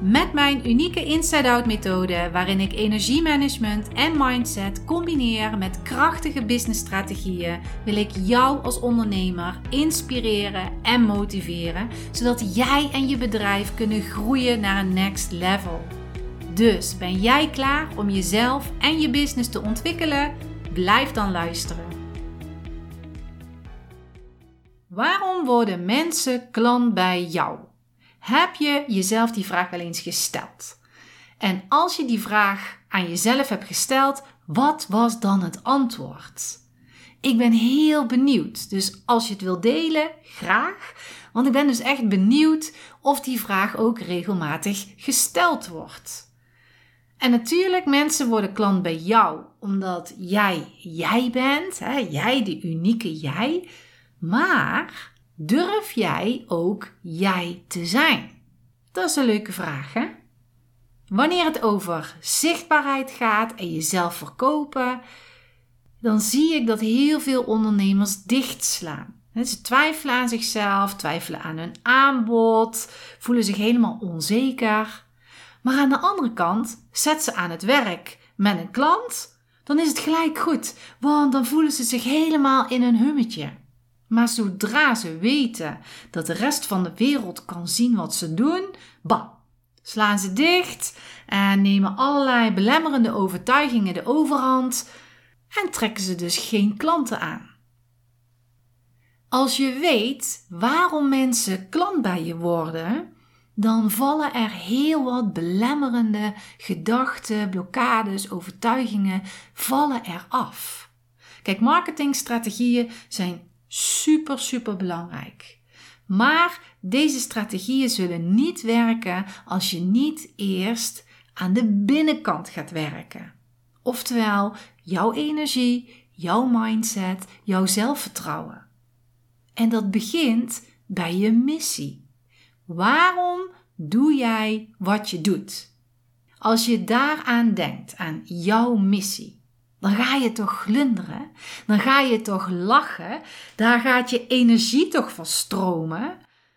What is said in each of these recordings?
Met mijn unieke inside-out methode, waarin ik energiemanagement en mindset combineer met krachtige businessstrategieën, wil ik jou als ondernemer inspireren en motiveren, zodat jij en je bedrijf kunnen groeien naar een next level. Dus ben jij klaar om jezelf en je business te ontwikkelen? Blijf dan luisteren. Waarom worden mensen klant bij jou? Heb je jezelf die vraag wel eens gesteld? En als je die vraag aan jezelf hebt gesteld, wat was dan het antwoord? Ik ben heel benieuwd. Dus als je het wil delen, graag. Want ik ben dus echt benieuwd of die vraag ook regelmatig gesteld wordt. En natuurlijk, mensen worden klant bij jou omdat jij jij bent, hè? jij de unieke jij. Maar Durf jij ook jij te zijn? Dat is een leuke vraag, hè? Wanneer het over zichtbaarheid gaat en jezelf verkopen, dan zie ik dat heel veel ondernemers dichtslaan. Ze twijfelen aan zichzelf, twijfelen aan hun aanbod, voelen zich helemaal onzeker. Maar aan de andere kant, zet ze aan het werk met een klant, dan is het gelijk goed, want dan voelen ze zich helemaal in een hummetje. Maar zodra ze weten dat de rest van de wereld kan zien wat ze doen, slaan ze dicht en nemen allerlei belemmerende overtuigingen de overhand en trekken ze dus geen klanten aan. Als je weet waarom mensen klant bij je worden, dan vallen er heel wat belemmerende gedachten, blokkades, overtuigingen vallen er af. Kijk, marketingstrategieën zijn super, super belangrijk. Maar deze strategieën zullen niet werken als je niet eerst aan de binnenkant gaat werken. Oftewel, jouw energie, jouw mindset, jouw zelfvertrouwen. En dat begint bij je missie. Waarom doe jij wat je doet? Als je daaraan denkt, aan jouw missie, dan ga je toch glunderen. Dan ga je toch lachen. Daar gaat je energie toch van stromen.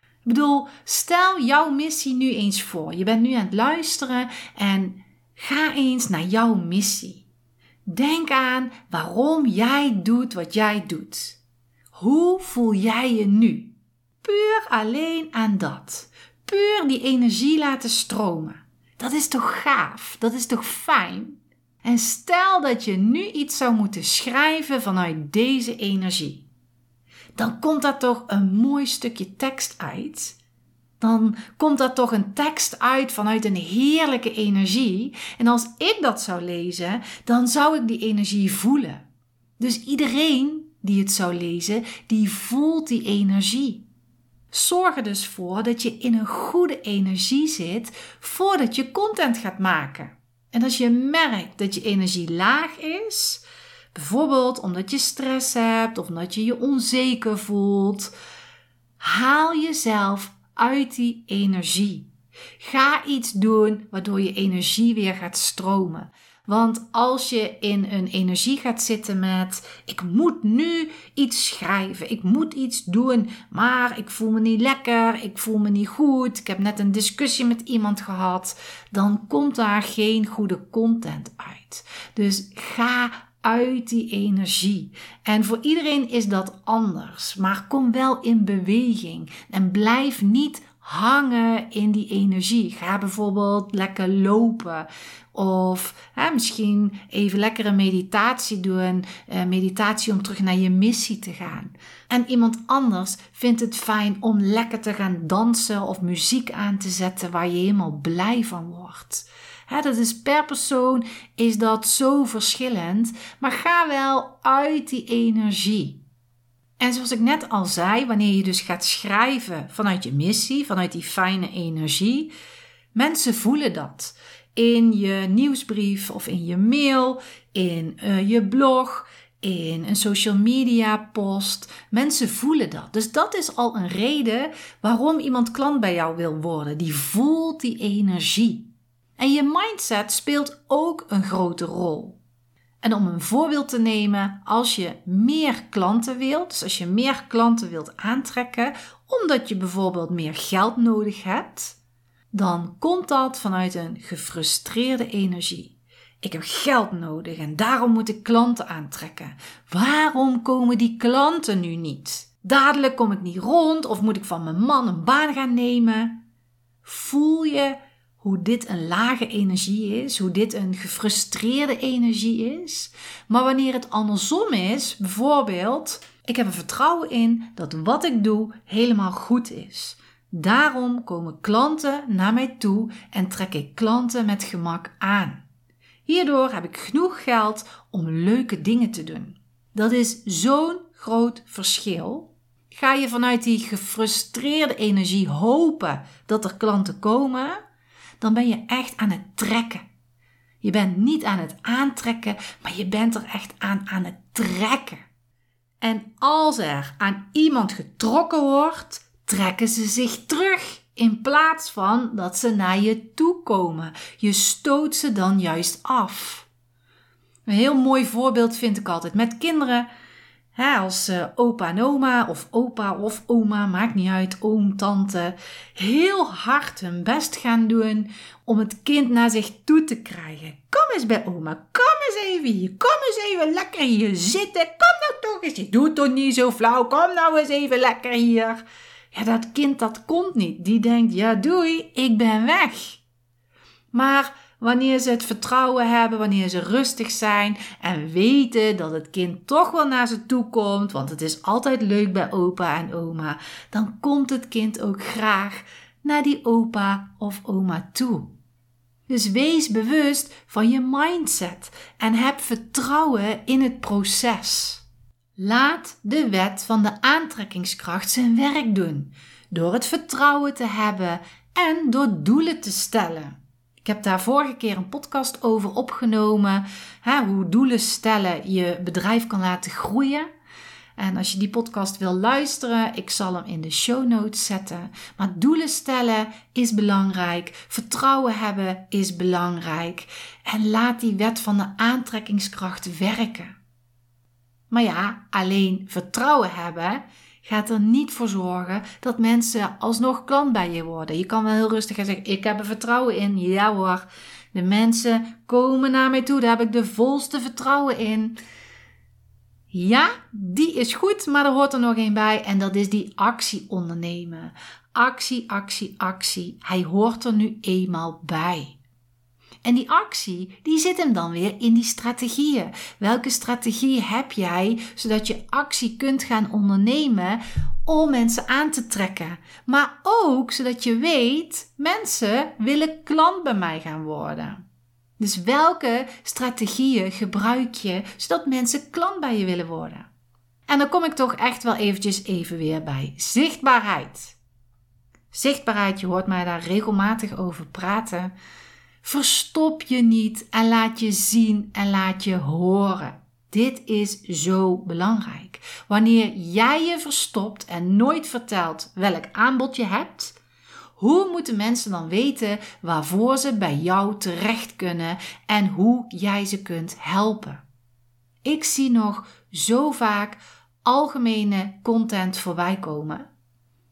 Ik bedoel, stel jouw missie nu eens voor. Je bent nu aan het luisteren en ga eens naar jouw missie. Denk aan waarom jij doet wat jij doet. Hoe voel jij je nu? Puur alleen aan dat. Puur die energie laten stromen. Dat is toch gaaf? Dat is toch fijn? En stel dat je nu iets zou moeten schrijven vanuit deze energie. Dan komt daar toch een mooi stukje tekst uit. Dan komt daar toch een tekst uit vanuit een heerlijke energie. En als ik dat zou lezen, dan zou ik die energie voelen. Dus iedereen die het zou lezen, die voelt die energie. Zorg er dus voor dat je in een goede energie zit voordat je content gaat maken. En als je merkt dat je energie laag is, bijvoorbeeld omdat je stress hebt of omdat je je onzeker voelt, haal jezelf uit die energie. Ga iets doen waardoor je energie weer gaat stromen. Want als je in een energie gaat zitten met: ik moet nu iets schrijven, ik moet iets doen, maar ik voel me niet lekker, ik voel me niet goed, ik heb net een discussie met iemand gehad, dan komt daar geen goede content uit. Dus ga uit die energie. En voor iedereen is dat anders, maar kom wel in beweging en blijf niet hangen in die energie. Ga bijvoorbeeld lekker lopen. Of hè, misschien even lekkere meditatie doen. Uh, meditatie om terug naar je missie te gaan. En iemand anders vindt het fijn om lekker te gaan dansen of muziek aan te zetten waar je helemaal blij van wordt. Hè, dat is per persoon is dat zo verschillend. Maar ga wel uit die energie. En zoals ik net al zei, wanneer je dus gaat schrijven vanuit je missie, vanuit die fijne energie, mensen voelen dat. In je nieuwsbrief of in je mail, in uh, je blog, in een social media post. Mensen voelen dat. Dus dat is al een reden waarom iemand klant bij jou wil worden. Die voelt die energie. En je mindset speelt ook een grote rol. En om een voorbeeld te nemen, als je meer klanten wilt, dus als je meer klanten wilt aantrekken, omdat je bijvoorbeeld meer geld nodig hebt, dan komt dat vanuit een gefrustreerde energie. Ik heb geld nodig en daarom moet ik klanten aantrekken. Waarom komen die klanten nu niet? Dadelijk kom ik niet rond of moet ik van mijn man een baan gaan nemen? Voel je hoe dit een lage energie is, hoe dit een gefrustreerde energie is. Maar wanneer het andersom is, bijvoorbeeld, ik heb er vertrouwen in dat wat ik doe helemaal goed is. Daarom komen klanten naar mij toe en trek ik klanten met gemak aan. Hierdoor heb ik genoeg geld om leuke dingen te doen. Dat is zo'n groot verschil. Ga je vanuit die gefrustreerde energie hopen dat er klanten komen, dan ben je echt aan het trekken. Je bent niet aan het aantrekken, maar je bent er echt aan aan het trekken. En als er aan iemand getrokken wordt, trekken ze zich terug. In plaats van dat ze naar je toe komen. Je stoot ze dan juist af. Een heel mooi voorbeeld vind ik altijd met kinderen als uh, opa en oma of opa of oma, maakt niet uit, oom, tante, heel hard hun best gaan doen om het kind naar zich toe te krijgen. Kom eens bij oma, kom eens even hier, kom eens even lekker hier zitten, kom nou toch eens, je doet toch niet zo flauw, kom nou eens even lekker hier. Ja, dat kind dat komt niet, die denkt, ja doei, ik ben weg. Maar wanneer ze het vertrouwen hebben, wanneer ze rustig zijn en weten dat het kind toch wel naar ze toe komt, want het is altijd leuk bij opa en oma, dan komt het kind ook graag naar die opa of oma toe. Dus wees bewust van je mindset en heb vertrouwen in het proces. Laat de wet van de aantrekkingskracht zijn werk doen door het vertrouwen te hebben en door doelen te stellen. Ik heb daar vorige keer een podcast over opgenomen. Hè, hoe doelen stellen je bedrijf kan laten groeien. En als je die podcast wil luisteren, ik zal hem in de show notes zetten. Maar doelen stellen is belangrijk. Vertrouwen hebben is belangrijk. En laat die wet van de aantrekkingskracht werken. Maar ja, alleen vertrouwen hebben gaat er niet voor zorgen dat mensen alsnog klant bij je worden. Je kan wel heel rustig gaan zeggen: Ik heb er vertrouwen in. Ja hoor, de mensen komen naar mij toe. Daar heb ik de volste vertrouwen in. Ja, die is goed, maar er hoort er nog een bij en dat is die actie ondernemen. Actie, actie, actie. Hij hoort er nu eenmaal bij. En die actie, die zit hem dan weer in die strategieën. Welke strategie heb jij zodat je actie kunt gaan ondernemen om mensen aan te trekken? Maar ook zodat je weet, mensen willen klant bij mij gaan worden. Dus welke strategieën gebruik je zodat mensen klant bij je willen worden? En dan kom ik toch echt wel eventjes even weer bij zichtbaarheid. Zichtbaarheid, je hoort mij daar regelmatig over praten. Verstop je niet en laat je zien en laat je horen. Dit is zo belangrijk. Wanneer jij je verstopt en nooit vertelt welk aanbod je hebt, hoe moeten mensen dan weten waarvoor ze bij jou terecht kunnen en hoe jij ze kunt helpen? Ik zie nog zo vaak algemene content voorbij komen.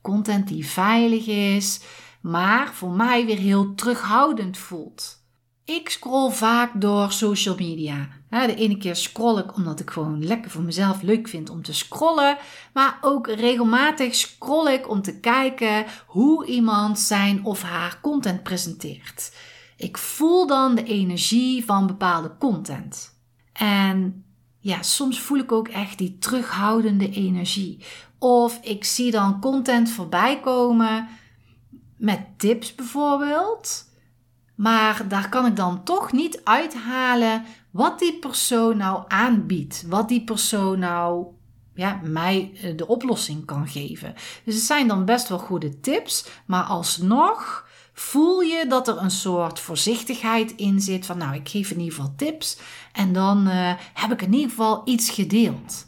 Content die veilig is, maar voor mij weer heel terughoudend voelt. Ik scroll vaak door social media. De ene keer scroll ik omdat ik gewoon lekker voor mezelf leuk vind om te scrollen. Maar ook regelmatig scroll ik om te kijken hoe iemand zijn of haar content presenteert. Ik voel dan de energie van bepaalde content. En ja, soms voel ik ook echt die terughoudende energie. Of ik zie dan content voorbij komen met tips bijvoorbeeld. Maar daar kan ik dan toch niet uithalen wat die persoon nou aanbiedt. Wat die persoon nou ja, mij eh, de oplossing kan geven. Dus het zijn dan best wel goede tips, maar alsnog voel je dat er een soort voorzichtigheid in zit van nou, ik geef in ieder geval tips en dan uh, heb ik in ieder geval iets gedeeld.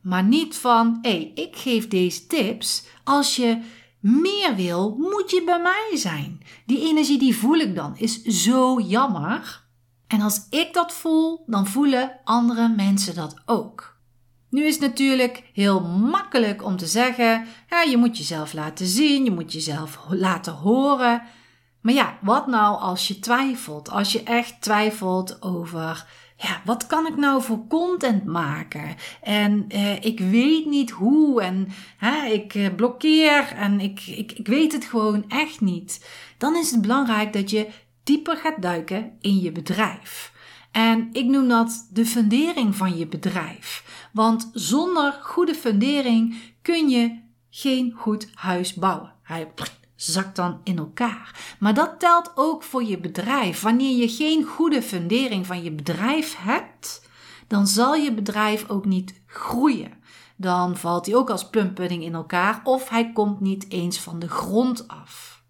Maar niet van hé, hey, ik geef deze tips. Als je meer wil, moet je bij mij zijn. Die energie die voel ik dan is zo jammer. En als ik dat voel, dan voelen andere mensen dat ook. Nu is het natuurlijk heel makkelijk om te zeggen: ja, je moet jezelf laten zien, je moet jezelf laten horen. Maar ja, wat nou als je twijfelt? Als je echt twijfelt over, ja, wat kan ik nou voor content maken? En eh, ik weet niet hoe en hè, ik eh, blokkeer en ik, ik, ik weet het gewoon echt niet. Dan is het belangrijk dat je dieper gaat duiken in je bedrijf. En ik noem dat de fundering van je bedrijf. Want zonder goede fundering kun je geen goed huis bouwen. Hij zakt dan in elkaar. Maar dat telt ook voor je bedrijf. Wanneer je geen goede fundering van je bedrijf hebt, dan zal je bedrijf ook niet groeien. Dan valt hij ook als plumpudding in elkaar of hij komt niet eens van de grond af.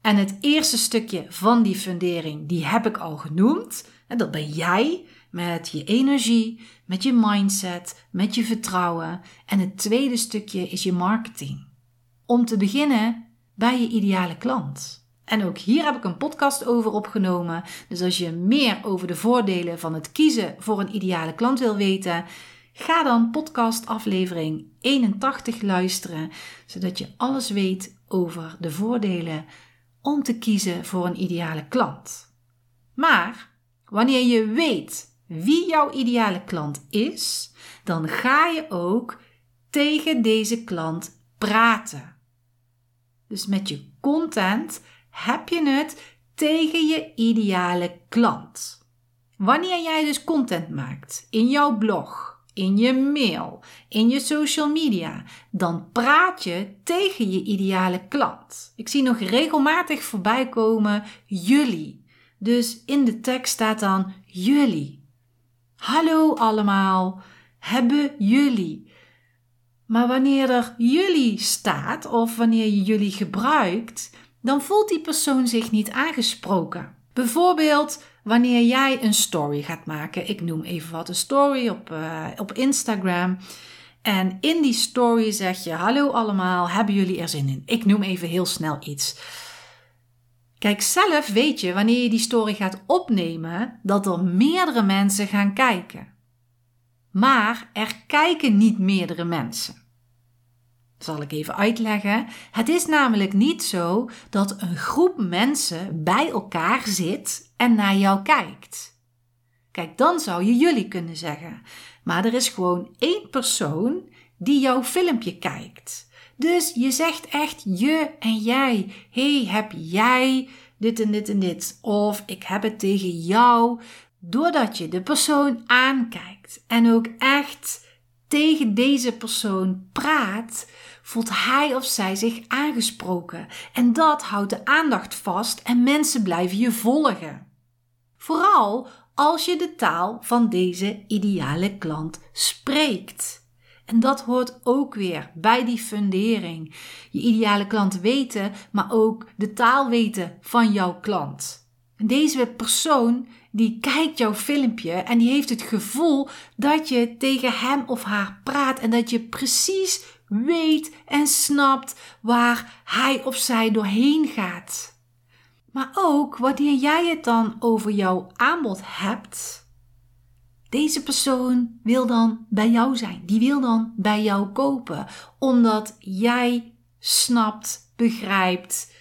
En het eerste stukje van die fundering, die heb ik al genoemd. En dat ben jij met je energie, met je mindset, met je vertrouwen. En het tweede stukje is je marketing. Om te beginnen bij je ideale klant. En ook hier heb ik een podcast over opgenomen. Dus als je meer over de voordelen van het kiezen voor een ideale klant wil weten, ga dan podcast aflevering 81 luisteren, zodat je alles weet over de voordelen om te kiezen voor een ideale klant. Maar wanneer je weet wie jouw ideale klant is, dan ga je ook tegen deze klant praten. Dus met je content heb je het tegen je ideale klant. Wanneer jij dus content maakt in jouw blog, in je mail, in je social media, dan praat je tegen je ideale klant. Ik zie nog regelmatig voorbij komen jullie. Dus in de tekst staat dan jullie. Hallo allemaal, hebben jullie. Maar wanneer er jullie staat of wanneer je jullie gebruikt, dan voelt die persoon zich niet aangesproken. Bijvoorbeeld wanneer jij een story gaat maken. Ik noem even wat een story op, uh, op Instagram. En in die story zeg je: Hallo allemaal, hebben jullie er zin in? Ik noem even heel snel iets. Kijk, zelf weet je wanneer je die story gaat opnemen dat er meerdere mensen gaan kijken. Maar er kijken niet meerdere mensen. Zal ik even uitleggen. Het is namelijk niet zo dat een groep mensen bij elkaar zit en naar jou kijkt. Kijk, dan zou je jullie kunnen zeggen. Maar er is gewoon één persoon die jouw filmpje kijkt. Dus je zegt echt je en jij. hey, heb jij dit en dit en dit? Of ik heb het tegen jou. Doordat je de persoon aankijkt en ook echt tegen deze persoon praat, voelt hij of zij zich aangesproken. En dat houdt de aandacht vast en mensen blijven je volgen. Vooral als je de taal van deze ideale klant spreekt. En dat hoort ook weer bij die fundering. Je ideale klant weten, maar ook de taal weten van jouw klant. Deze persoon die kijkt jouw filmpje en die heeft het gevoel dat je tegen hem of haar praat en dat je precies weet en snapt waar hij of zij doorheen gaat. Maar ook wanneer jij het dan over jouw aanbod hebt, deze persoon wil dan bij jou zijn. Die wil dan bij jou kopen. Omdat jij snapt, begrijpt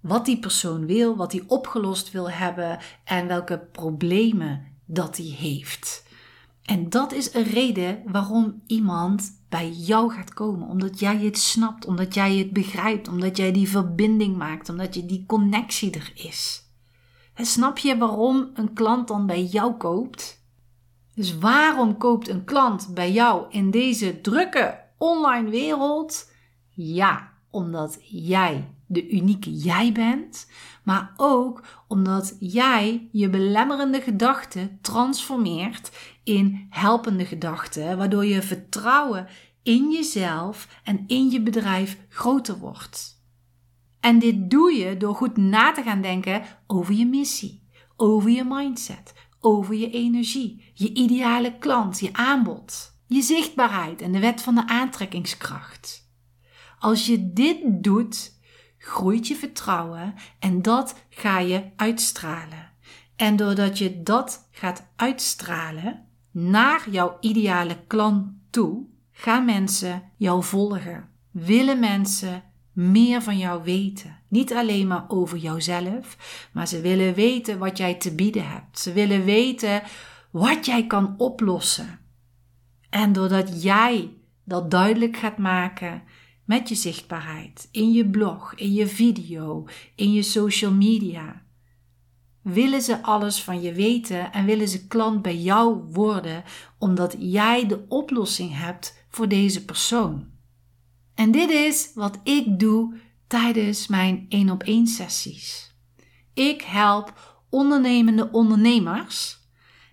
wat die persoon wil, wat hij opgelost wil hebben en welke problemen dat hij heeft. En dat is een reden waarom iemand bij jou gaat komen. Omdat jij het snapt, omdat jij het begrijpt, omdat jij die verbinding maakt, omdat je die connectie er is. En snap je waarom een klant dan bij jou koopt? Dus waarom koopt een klant bij jou in deze drukke online wereld? Ja, omdat jij de unieke jij bent, maar ook omdat jij je belemmerende gedachten transformeert in helpende gedachten, waardoor je vertrouwen in jezelf en in je bedrijf groter wordt. En dit doe je door goed na te gaan denken over je missie, over je mindset, over je energie, je ideale klant, je aanbod, je zichtbaarheid en de wet van de aantrekkingskracht. Als je dit doet, groeit je vertrouwen en dat ga je uitstralen. En doordat je dat gaat uitstralen naar jouw ideale klant toe, gaan mensen jou volgen. Willen mensen meer van jou weten. Niet alleen maar over jouzelf, maar ze willen weten wat jij te bieden hebt. Ze willen weten wat jij kan oplossen. En doordat jij dat duidelijk gaat maken met je zichtbaarheid, in je blog, in je video, in je social media, willen ze alles van je weten en willen ze klant bij jou worden, omdat jij de oplossing hebt voor deze persoon. En dit is wat ik doe tijdens mijn 1 op 1 sessies. Ik help ondernemende ondernemers.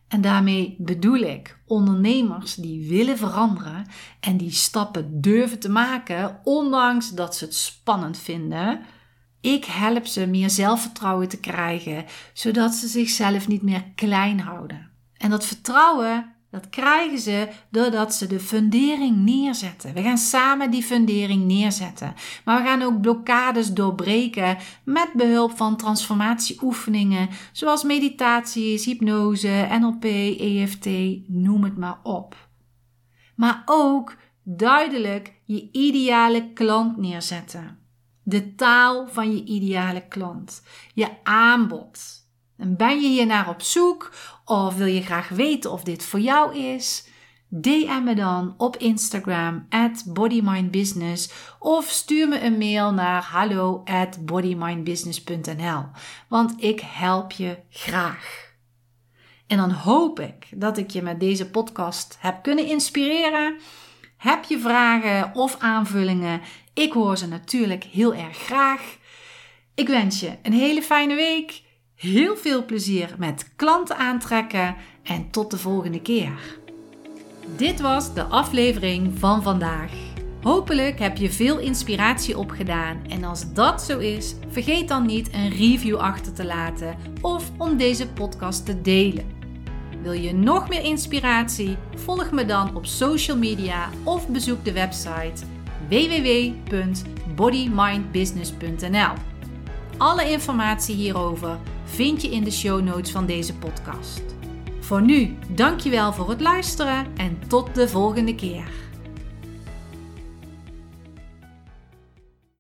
En daarmee bedoel ik ondernemers die willen veranderen en die stappen durven te maken, ondanks dat ze het spannend vinden. Ik help ze meer zelfvertrouwen te krijgen, zodat ze zichzelf niet meer klein houden. En dat vertrouwen dat krijgen ze doordat ze de fundering neerzetten. We gaan samen die fundering neerzetten. Maar we gaan ook blokkades doorbreken met behulp van transformatieoefeningen, zoals meditaties, hypnose, NLP, EFT, noem het maar op. Maar ook duidelijk je ideale klant neerzetten. De taal van je ideale klant. Je aanbod. En ben je hier naar op zoek of wil je graag weten of dit voor jou is? DM me dan op Instagram at bodymindbusiness of stuur me een mail naar hallo at bodymindbusiness.nl, want ik help je graag. En dan hoop ik dat ik je met deze podcast heb kunnen inspireren. Heb je vragen of aanvullingen? Ik hoor ze natuurlijk heel erg graag. Ik wens je een hele fijne week. Heel veel plezier met klanten aantrekken en tot de volgende keer. Dit was de aflevering van vandaag. Hopelijk heb je veel inspiratie opgedaan en als dat zo is, vergeet dan niet een review achter te laten of om deze podcast te delen. Wil je nog meer inspiratie? Volg me dan op social media of bezoek de website www.bodymindbusiness.nl. Alle informatie hierover vind je in de show notes van deze podcast. Voor nu, dankjewel voor het luisteren en tot de volgende keer.